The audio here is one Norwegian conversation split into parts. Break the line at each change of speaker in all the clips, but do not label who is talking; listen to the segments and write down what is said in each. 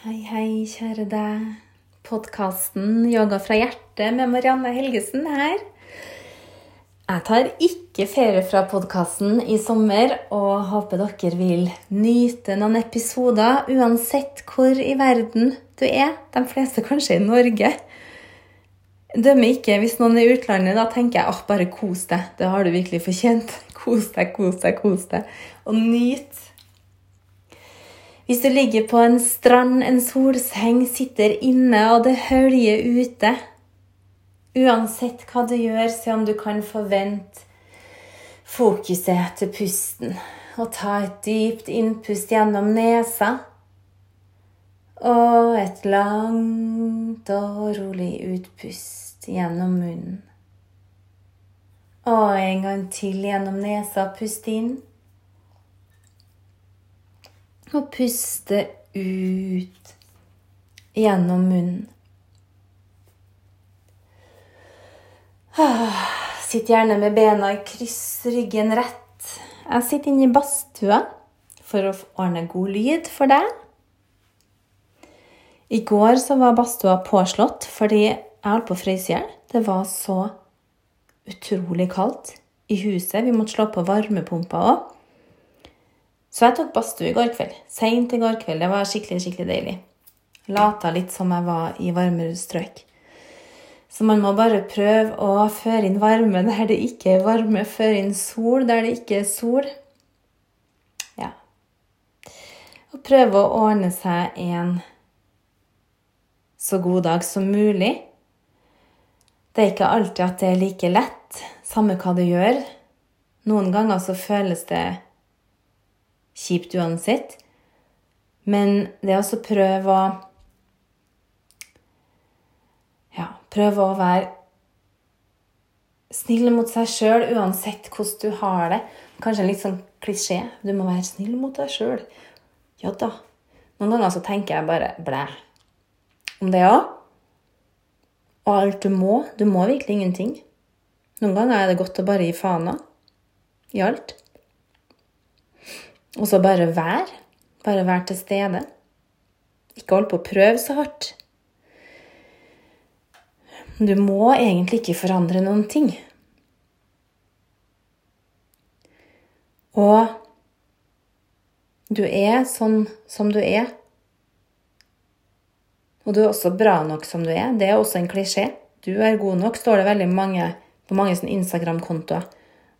Hei, hei, kjære deg. Podkasten Yoga fra hjertet med Marianne Helgesen her. Jeg tar ikke ferie fra podkasten i sommer og håper dere vil nyte noen episoder uansett hvor i verden du er. De fleste kanskje i Norge. Dømmer ikke hvis noen er i utlandet. Da tenker jeg at bare kos deg. Det har du virkelig fortjent. Kos deg, kos deg, kos deg. Og nyt hvis du ligger på en strand, en solseng, sitter inne og det høljer ute Uansett hva du gjør, se om du kan forvente fokuset til pusten. Og ta et dypt innpust gjennom nesa. Og et langt og rolig utpust gjennom munnen. Og en gang til gjennom nesa. Pust inn og puste ut gjennom munnen. Ah, sitt gjerne med bena i kryss, ryggen rett. Jeg sitter inne i badstua for å ordne god lyd for deg. I går så var badstua påslått fordi jeg holdt på å fryse i hjel. Det var så utrolig kaldt i huset. Vi måtte slå på varmepumpa òg. Så jeg tok badstue i går kveld. Seint i går kveld. Det var skikkelig, skikkelig deilig. Lata litt som jeg var i varmere strøk. Så man må bare prøve å føre inn varme der det ikke er varme. Føre inn sol der det ikke er sol. Ja. Og prøve å ordne seg en så god dag som mulig. Det er ikke alltid at det er like lett, samme hva du gjør. Noen ganger så føles det kjipt uansett. Men det også prøve å Ja, prøve å være snill mot seg sjøl uansett hvordan du har det. Kanskje en litt sånn klisjé. Du må være snill mot deg sjøl. Ja da. Noen ganger så tenker jeg bare blæ om det òg. Og alt du må. Du må virkelig ingenting. Noen ganger er det godt å bare gi faen i alt. Og så bare vær. Bare vær til stede. Ikke hold på å prøve så hardt. Du må egentlig ikke forandre noen ting. Og du er sånn som du er. Og du er også bra nok som du er. Det er også en klisjé. Du er god nok, står det veldig mange på mange Instagram-kontoer.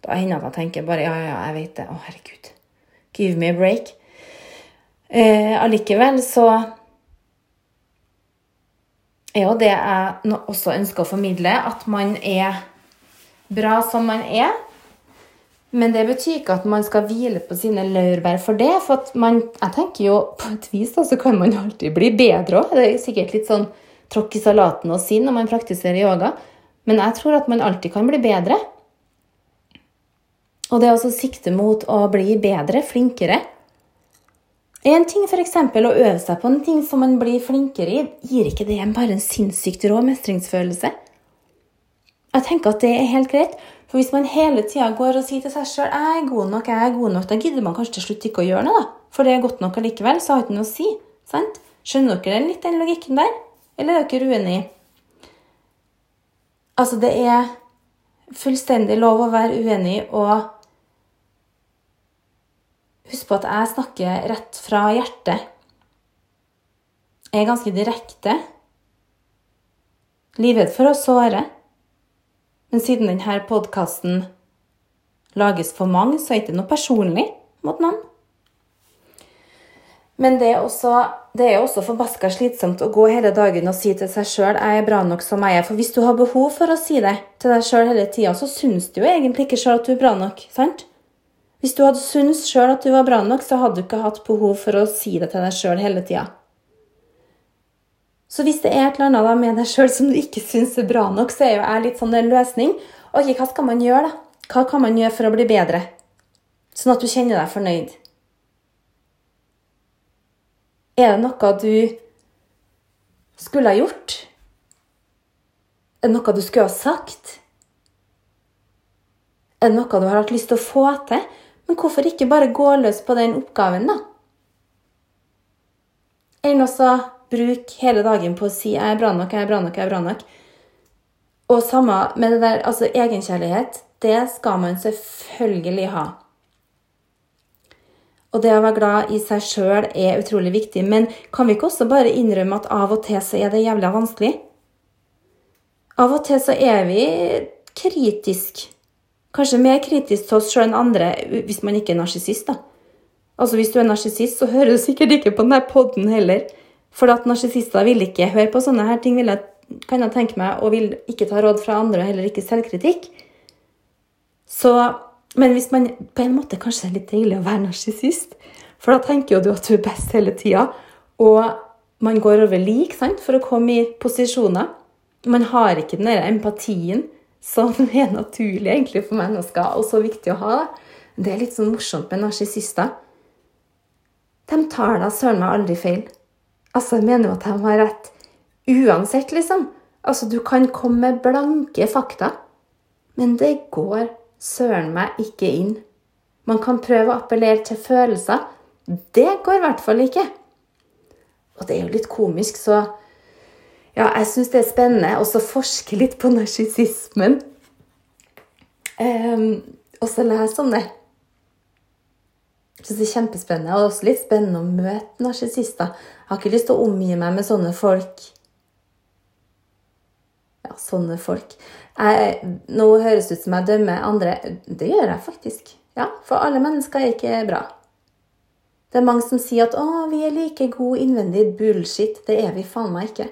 Da hender det at jeg tenker bare ja, ja, jeg vet det. Å, herregud. Give me a break. Eh, allikevel så er jo det jeg også ønsker å formidle, at man er bra som man er. Men det betyr ikke at man skal hvile på sine laurbær for det. For man, jeg tenker jo på et vis da, så kan man alltid bli bedre òg. Det er sikkert litt sånn tråkk i salaten å si når man praktiserer yoga. Men jeg tror at man alltid kan bli bedre. Og det å sikte mot å bli bedre, flinkere En ting f.eks. å øve seg på en ting som man blir flinkere i, gir ikke det bare en sinnssykt rå mestringsfølelse? Jeg tenker at det er helt greit. For hvis man hele tida går og sier til seg sjøl 'jeg er god nok', 'jeg er god nok', da gidder man kanskje til slutt ikke å gjøre noe, da. For det er godt nok allikevel, så har ikke noe å si. Sant? Skjønner dere litt den logikken der? Eller er dere uenige? Altså, det er fullstendig lov å være uenig og Husk på at jeg snakker rett fra hjertet. Jeg er ganske direkte. Livredd for å såre. Men siden denne podkasten lages for mange, så er det ikke noe personlig mot noen. Men det er også, det også forbaska slitsomt å gå hele dagen og si til seg sjøl 'jeg er bra nok som jeg er'. For hvis du har behov for å si det til deg sjøl hele tida, så syns du jo egentlig ikke sjøl at du er bra nok. sant? Hvis du hadde syntes sjøl at du var bra nok, så hadde du ikke hatt behov for å si det til deg sjøl hele tida. Så hvis det er et eller annet med deg sjøl som du ikke syns er bra nok, så er jo jeg litt sånn en løsning. Ok, hva skal man gjøre, da? Hva kan man gjøre for å bli bedre? Sånn at du kjenner deg fornøyd. Er det noe du skulle ha gjort? Er det noe du skulle ha sagt? Er det noe du har hatt lyst til å få til? Men hvorfor ikke bare gå løs på den oppgaven, da? enn også bruk hele dagen på å si 'jeg er bra nok, jeg er bra nok', jeg er bra nok'. Og samme med det der, altså egenkjærlighet, det skal man selvfølgelig ha. Og det å være glad i seg sjøl er utrolig viktig. Men kan vi ikke også bare innrømme at av og til så er det jævla vanskelig? Av og til så er vi kritisk. Kanskje mer kritisk til oss sjøl enn andre hvis man ikke er narsissist, da. Altså Hvis du er narsissist, så hører du sikkert ikke på denne poden heller. For at narsissister vil ikke høre på sånne her ting, vil jeg, kan jeg tenke meg, og vil ikke ta råd fra andre, og heller ikke selvkritikk. Så, men hvis man på en måte kanskje er litt deilig å være narsissist, for da tenker jo du at du er best hele tida, og man går over lik sant, for å komme i posisjoner. Man har ikke den der empatien som er naturlig egentlig for mennesker, og så viktig å ha. Det er litt sånn morsomt med narsissister. De tar da søren meg aldri feil. Altså, jeg mener jo at de har rett uansett, liksom. Altså, du kan komme med blanke fakta, men det går søren meg ikke inn. Man kan prøve å appellere til følelser. Det går i hvert fall ikke. Og det er jo litt komisk, så ja, jeg syns det er spennende å forske litt på narsissismen. Um, og så lese om det. Jeg synes det er kjempespennende. Og også litt spennende å møte narsissister. Jeg har ikke lyst til å omgi meg med sånne folk. Ja, sånne folk. Jeg, nå høres det ut som jeg dømmer andre. Det gjør jeg faktisk. Ja, For alle mennesker er ikke bra. Det er mange som sier at 'å, vi er like gode innvendig'. Bullshit. Det er vi faen meg ikke.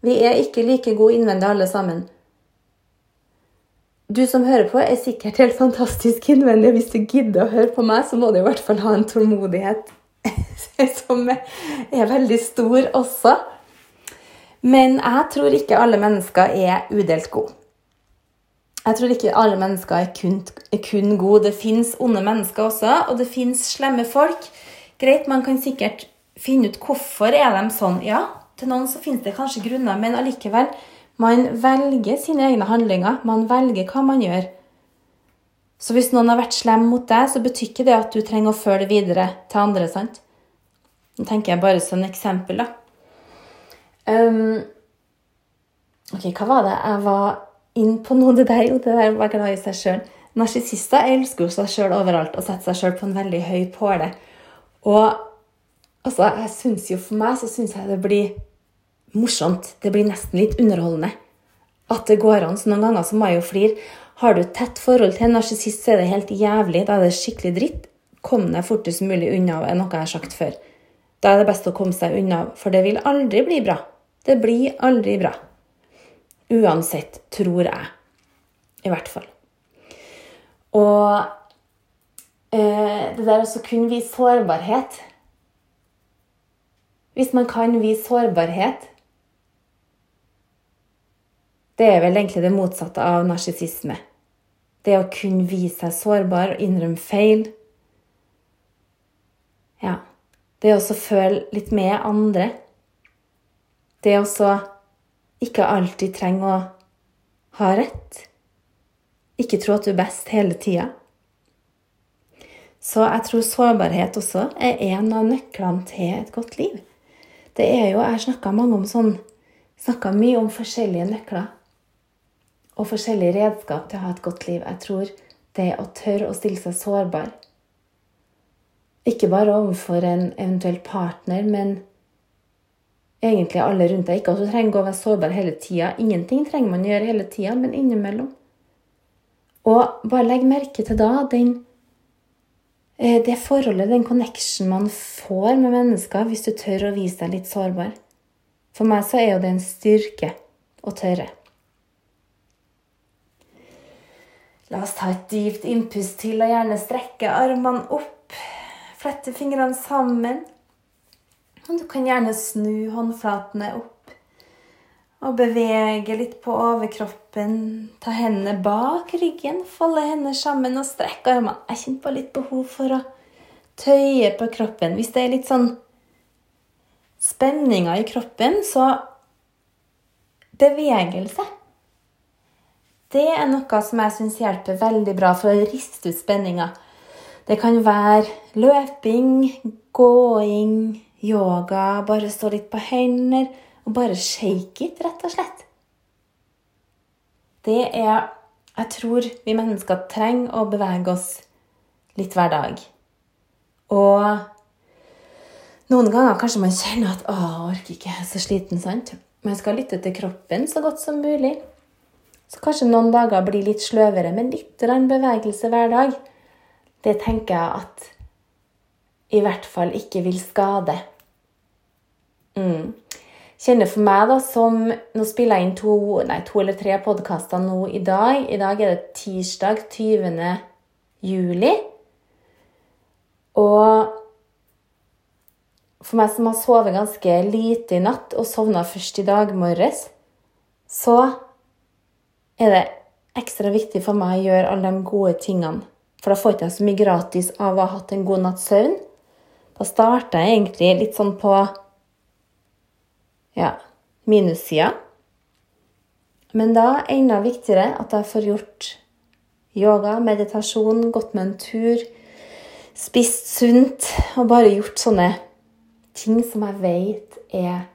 Vi er ikke like gode innvendig alle sammen. Du som hører på, er sikkert helt fantastisk innvendig. Hvis du gidder å høre på meg, så må du i hvert fall ha en tålmodighet som er veldig stor også. Men jeg tror ikke alle mennesker er udelt gode. Jeg tror ikke alle mennesker er kun, er kun gode. Det fins onde mennesker også, og det fins slemme folk. Greit, man kan sikkert finne ut hvorfor er de sånn. Ja, til noen så finnes det kanskje grunner, men allikevel man velger sine egne handlinger. Man velger hva man gjør. Så hvis noen har vært slem mot deg, så betyr ikke det at du trenger å føle videre til andre. sant? Nå tenker jeg bare som eksempel, da. Um, ok, hva var det? Jeg var inn på noe det der, jo, det der var glad i seg sjøl. Narsissister elsker jo seg sjøl overalt og setter seg sjøl på en veldig høy påle. Og altså, jeg syns jo for meg så syns jeg det blir morsomt. Det blir nesten litt underholdende. At det går an. Så noen ganger så må jeg jo flire. Har du tett forhold til en narsissist, så er det helt jævlig. Da er det skikkelig dritt. Kom deg fortest mulig unna, er noe jeg har sagt før. Da er det best å komme seg unna, for det vil aldri bli bra. Det blir aldri bra. Uansett, tror jeg. I hvert fall. Og eh, det der å kunne vise sårbarhet Hvis man kan vise sårbarhet, det er vel egentlig det motsatte av narsissisme. Det å kunne vise seg sårbar og innrømme feil. Ja. Det å føle litt med andre. Det å ikke alltid trenge å ha rett. Ikke tro at du er best hele tida. Så jeg tror sårbarhet også er en av nøklene til et godt liv. Det er jo, Jeg snakka sånn, mye om forskjellige nøkler og forskjellige redskap til å ha et godt liv. Jeg tror det å tørre å stille seg sårbar Ikke bare overfor en eventuell partner, men egentlig alle rundt deg. Ikke at du trenger å være sårbar hele tida. Ingenting trenger man å gjøre hele tida, men innimellom. Og bare legg merke til da den, eh, det forholdet, den connection man får med mennesker hvis du tør å vise deg litt sårbar. For meg så er jo det en styrke å tørre. La oss ta et dypt innpust til, og gjerne strekke armene opp. Flette fingrene sammen. Og du kan gjerne snu håndflatene opp. Og bevege litt på overkroppen. Ta hendene bak ryggen. Folde hendene sammen og strekke armene. Jeg kjenner på litt behov for å tøye på kroppen. Hvis det er litt sånn spenninger i kroppen, så bevegelse det er noe som jeg syns hjelper veldig bra for å riste ut spenninga. Det kan være løping, gåing, yoga, bare stå litt på hender og bare shake it, rett og slett. Det er Jeg tror vi mennesker trenger å bevege oss litt hver dag. Og noen ganger kanskje man kjenner at 'Å, orker ikke, jeg er så sliten', sant? Man skal lytte til kroppen så godt som mulig. Så kanskje noen dager blir litt sløvere, men litt bevegelse hver dag, det tenker jeg at i hvert fall ikke vil skade. Mm. Kjenner for meg, da, som Nå spiller jeg inn to, nei, to eller tre podkaster nå i dag. I dag er det tirsdag 20. juli. Og for meg som har sovet ganske lite i natt og sovna først i dag morges, så er det ekstra viktig for meg å gjøre alle de gode tingene. For da får jeg ikke så mye gratis av å ha hatt en god natts søvn. Da starter jeg egentlig litt sånn på ja, minussida. Men da er enda viktigere at jeg får gjort yoga, meditasjon, gått med en tur, spist sunt og bare gjort sånne ting som jeg vet er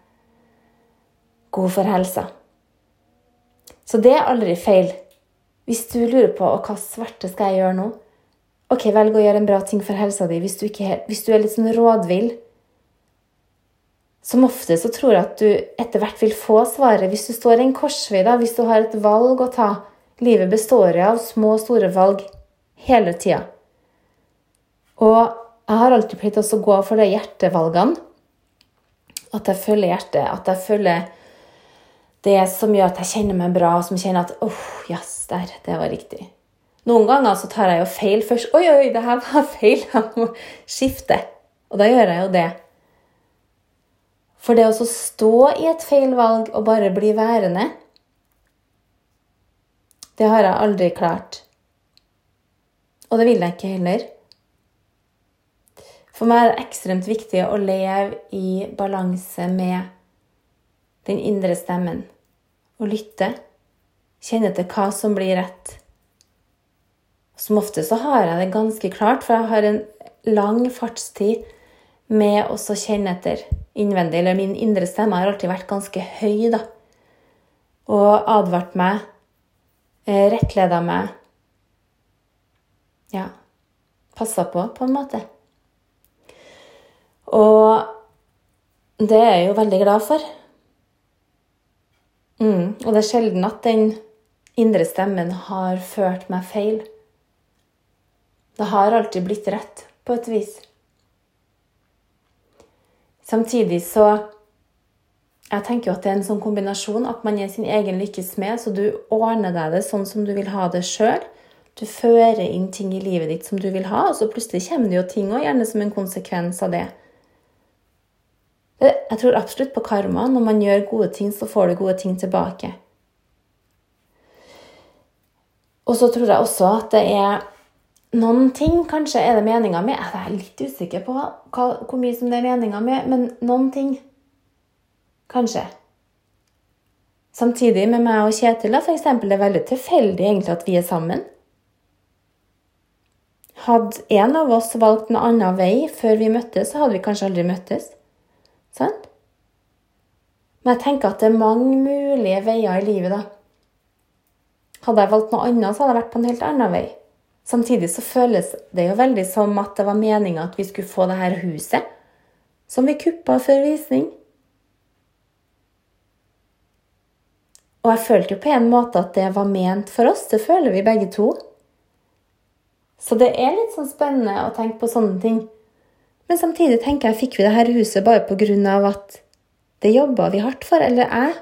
god for helsa. Så det er aldri feil. Hvis du lurer på hva svarte skal jeg gjøre nå, ok, velg å gjøre en bra ting for helsa di. Hvis du, ikke, hvis du er litt sånn rådvill, som ofte så tror jeg at du etter hvert vil få svaret. Hvis du står i en korsvei, da, hvis du har et valg å ta Livet består av små og store valg hele tida. Og jeg har alltid pleid å gå for de hjertevalgene. At jeg følger hjertet. At jeg følger det som gjør at jeg kjenner meg bra, som kjenner at oh, yes, der, det var riktig. Noen ganger så tar jeg jo feil først. Oi, oi, det her var feil. Jeg må skifte. Og da gjør jeg jo det. For det å stå i et feil valg og bare bli værende, det har jeg aldri klart. Og det vil jeg ikke heller. For meg er det ekstremt viktig å leve i balanse med den indre stemmen. Og lytte. Kjenne til hva som blir rett. Som ofte så har jeg det ganske klart, for jeg har en lang fartstid med å kjenne etter innvendig, eller min indre stemme har alltid vært ganske høy, da. Og advart meg, eh, rettleda meg Ja, passa på, på en måte. Og det er jeg jo veldig glad for. Mm, og det er sjelden at den indre stemmen har ført meg feil. Det har alltid blitt rett, på et vis. Samtidig så Jeg tenker jo at det er en sånn kombinasjon at man er sin egen lykkes med, så du ordner deg det sånn som du vil ha det sjøl. Du fører inn ting i livet ditt som du vil ha, og så plutselig kommer det jo ting òg, gjerne som en konsekvens av det. Jeg tror absolutt på karma. Når man gjør gode ting, så får du gode ting tilbake. Og så tror jeg også at det er noen ting kanskje er det meninga med. Jeg er litt usikker på hva, hvor mye som det er meninga med, men noen ting kanskje. Samtidig med meg og Kjetil for eksempel, det er veldig tilfeldig egentlig at vi er sammen. Hadde en av oss valgt en annen vei før vi møttes, så hadde vi kanskje aldri møttes. Sant? Men jeg tenker at det er mange mulige veier i livet, da. Hadde jeg valgt noe annet, så hadde jeg vært på en helt annen vei. Samtidig så føles det jo veldig som at det var meninga at vi skulle få det her huset, som vi kuppa før visning. Og jeg følte jo på en måte at det var ment for oss. Det føler vi begge to. Så det er litt sånn spennende å tenke på sånne ting. Men samtidig tenker jeg fikk vi her huset bare av at det jobba vi hardt for. Eller jeg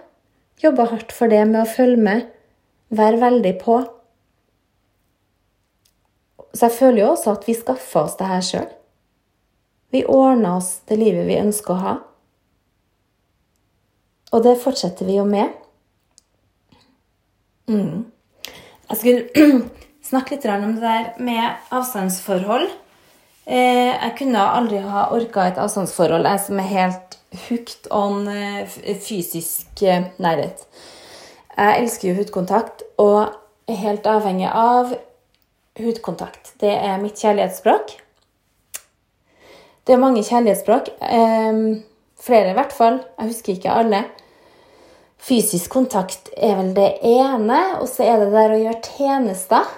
jobba hardt for det med å følge med, være veldig på. Så jeg føler jo også at vi skaffa oss det her sjøl. Vi ordna oss det livet vi ønsker å ha. Og det fortsetter vi jo med. Mm. Jeg skulle snakke litt om det der med avstandsforhold. Eh, jeg kunne aldri ha orka et avstandsforhold, jeg som er helt hooked on eh, fysisk eh, nærhet. Jeg elsker jo hudkontakt og er helt avhengig av hudkontakt. Det er mitt kjærlighetsspråk. Det er mange kjærlighetsspråk. Eh, flere, i hvert fall. Jeg husker ikke alle. Fysisk kontakt er vel det ene, og så er det der å gjøre tjenester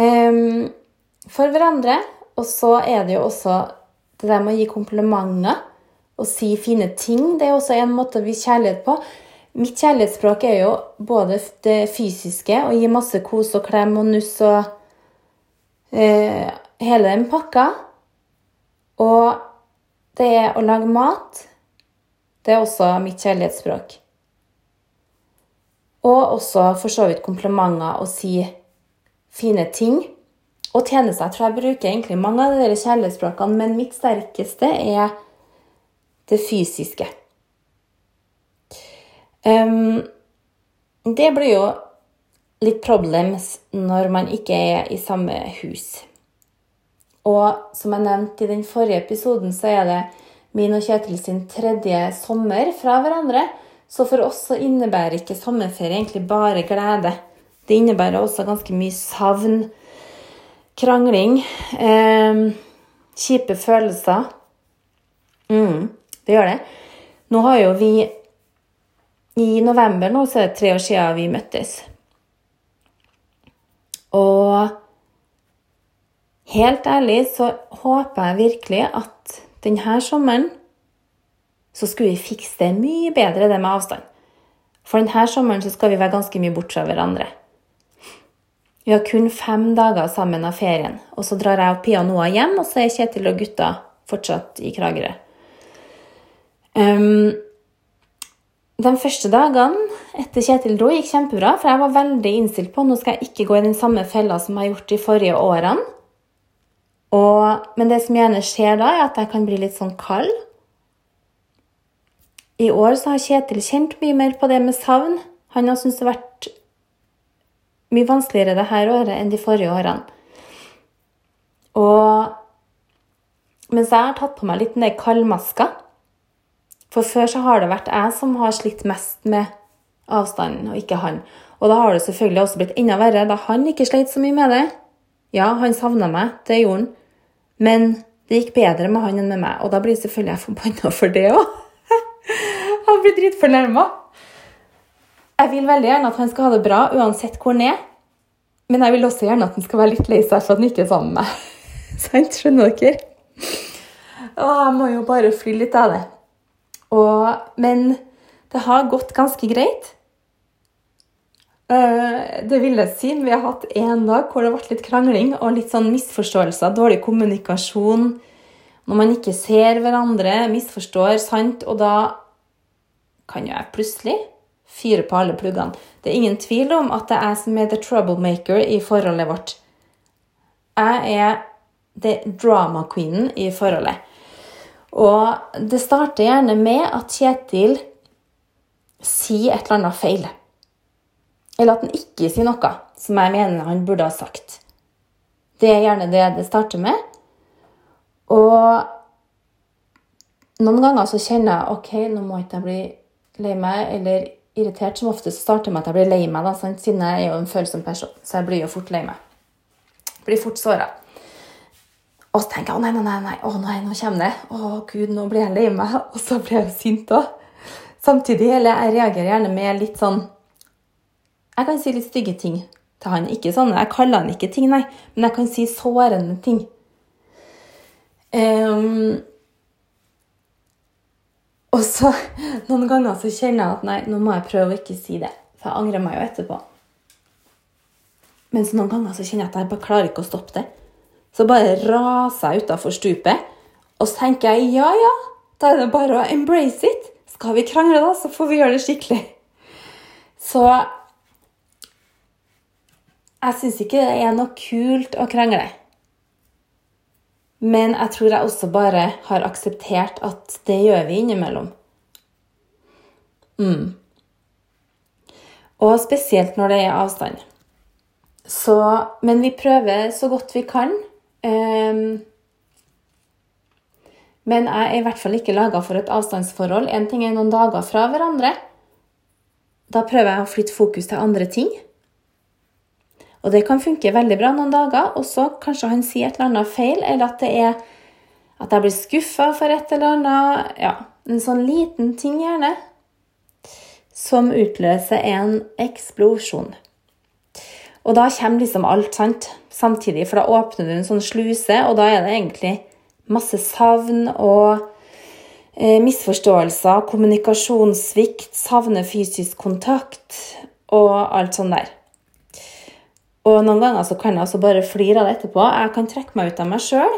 um, for hverandre. Og så er det jo også det der med å gi komplimenter og si fine ting. Det er også en måte å vise kjærlighet på. Mitt kjærlighetsspråk er jo både det fysiske, å gi masse kos og klem og nuss og eh, hele den pakka. Og det er å lage mat. Det er også mitt kjærlighetsspråk. Og også for så vidt komplimenter og si fine ting. Og tjenester. Jeg tror jeg bruker egentlig mange av de kjærlighetsspråkene, men mitt sterkeste er det fysiske. Um, det blir jo litt problems når man ikke er i samme hus. Og som jeg nevnte i den forrige episoden, så er det min og Kjetil sin tredje sommer fra hverandre. Så for oss så innebærer ikke sommerferie egentlig bare glede. Det innebærer også ganske mye savn, krangling, eh, kjipe følelser. Mm, det gjør det. Nå har jo vi I november nå så er det tre år siden vi møttes. Og helt ærlig så håper jeg virkelig at denne sommeren så skulle vi fikse det mye bedre, det med avstand. For denne sommeren så skal vi være ganske mye borte fra hverandre. Vi har kun fem dager sammen av ferien, og så drar jeg og Pia Noah hjem, og så er Kjetil og gutta fortsatt i Kragerø. Um, de første dagene etter Kjetil dro, gikk kjempebra, for jeg var veldig innstilt på nå skal jeg ikke gå i den samme fella som jeg har gjort de forrige årene. Og, men det som gjerne skjer da, er at jeg kan bli litt sånn kald. I år så har Kjetil kjent mye mer på det med savn. Han har syntes det har vært mye vanskeligere det her året enn de forrige årene. Og mens jeg har tatt på meg litt den der kaldmaska For før så har det vært jeg som har slitt mest med avstanden, og ikke han. Og da har det selvfølgelig også blitt enda verre da han ikke sleit så mye med det. Ja, han savna meg, det gjorde han. Men det gikk bedre med han enn med meg, og da blir selvfølgelig jeg forbanna for det òg. han blir dritfornærma. Jeg vil veldig gjerne at han skal ha det bra uansett hvor han er. Men jeg vil også gjerne at han skal være litt lei seg for at han ikke er sammen med meg. Skjønner dere? Og jeg må jo bare fly litt av det. Og, men det har gått ganske greit. Eh, det vil jeg si. Vi har hatt én dag hvor det vært litt krangling og litt sånn misforståelser, dårlig kommunikasjon. Når man ikke ser hverandre, misforstår, sant, og da kan jo jeg plutselig fyre på alle pluggene. Det er ingen tvil om at det er jeg som er the troublemaker i forholdet vårt. Jeg er the drama queenen i forholdet. Og det starter gjerne med at Kjetil sier et eller annet feil. Eller at han ikke sier noe som jeg mener han burde ha sagt. Det er gjerne det det starter med. Og noen ganger så kjenner jeg ok, nå må ikke jeg bli lei meg eller irritert. Som ofte starter med at jeg blir lei meg, da, siden jeg er jo en følsom person. Så jeg blir jo fort lei meg. Blir fort såra. Og så tenker jeg å nei, nei, nei, å nei, nå kommer det. Å gud, nå blir jeg lei meg. Og så blir jeg sint òg. Samtidig, eller jeg reagerer gjerne med litt sånn jeg kan si litt stygge ting til han. Ikke sånn, Jeg kaller han ikke ting, nei, men jeg kan si sårende ting. Um, og så noen ganger så kjenner jeg at nei, nå må jeg prøve å ikke si det. For jeg angrer meg jo etterpå. Men så noen ganger så kjenner jeg at jeg bare klarer ikke å stoppe det. Så bare raser jeg utafor stupet. Og så tenker jeg ja, ja, da er det bare å embrace it. Skal vi krangle, da, så får vi gjøre det skikkelig. Så jeg syns ikke det er noe kult å krangle. Men jeg tror jeg også bare har akseptert at det gjør vi innimellom. Mm. Og spesielt når det er avstand. Så, men vi prøver så godt vi kan. Um, men jeg er i hvert fall ikke laga for et avstandsforhold. Én ting er noen dager fra hverandre. Da prøver jeg å flytte fokus til andre ting. Og det kan funke veldig bra noen dager, og så kanskje han sier et eller annet feil, eller at det er At jeg blir skuffa for et eller annet. Ja, en sånn liten ting, gjerne. Som utløser en eksplosjon. Og da kommer liksom alt, sant? Samtidig, for da åpner du en sånn sluse, og da er det egentlig masse savn og eh, misforståelser, kommunikasjonssvikt, savner fysisk kontakt og alt sånt der. Og noen ganger så kan jeg også bare flire av det etterpå. Jeg kan trekke meg ut av meg sjøl.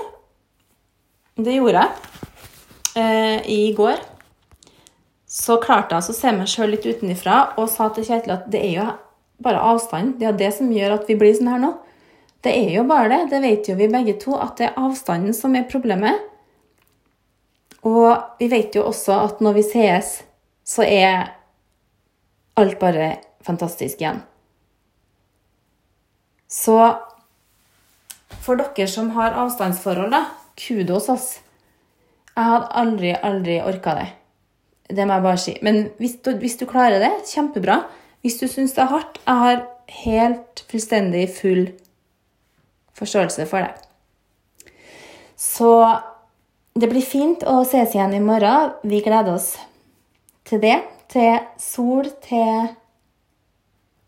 Det gjorde jeg eh, i går. Så klarte jeg å se meg sjøl litt utenfra og sa til Kjetil at det er jo bare avstand. Det er det som gjør at vi blir sånn her nå. Det er jo bare det. Det vet jo vi begge to, at det er avstanden som er problemet. Og vi vet jo også at når vi sees, så er alt bare fantastisk igjen. Så for dere som har avstandsforhold, da, kudos, ass. Jeg hadde aldri, aldri orka det. Det må jeg bare si. Men hvis du, hvis du klarer det, kjempebra. Hvis du syns det er hardt Jeg har helt fullstendig full forståelse for det. Så det blir fint å ses igjen i morgen. Vi gleder oss til det. Til sol, til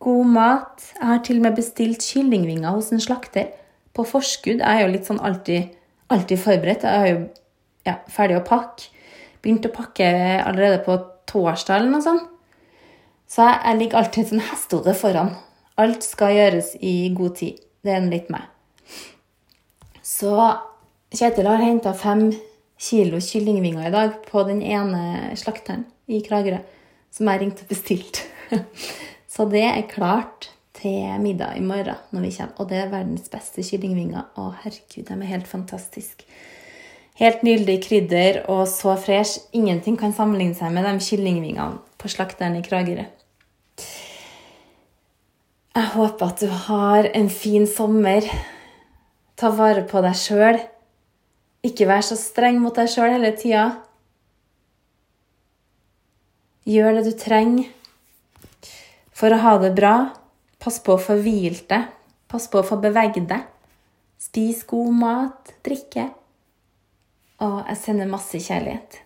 God mat. Jeg har til og med bestilt kyllingvinger hos en slakter på forskudd. Jeg er jo litt sånn alltid, alltid forberedt. Jeg er jo ja, ferdig å pakke. Begynte å pakke allerede på torsdag eller noe sånt. Så jeg, jeg ligger alltid et sånn hestehode foran. Alt skal gjøres i god tid. Det er litt meg. Så Kjetil har henta fem kilo kyllingvinger i dag på den ene slakteren i Kragerø, som jeg ringte og bestilte. Så det er klart til middag i morgen når vi kommer. Og det er verdens beste kyllingvinger. Å, herregud, de er helt fantastiske. Helt nydelig krydder og så fresh. Ingenting kan sammenligne seg med de kyllingvingene på slakteren i Kragerø. Jeg håper at du har en fin sommer. Ta vare på deg sjøl. Ikke vær så streng mot deg sjøl hele tida. Gjør det du trenger for å ha det bra, pass på å få hvilt deg, pass på å få beveget deg. Spis god mat, drikke. Og jeg sender masse kjærlighet.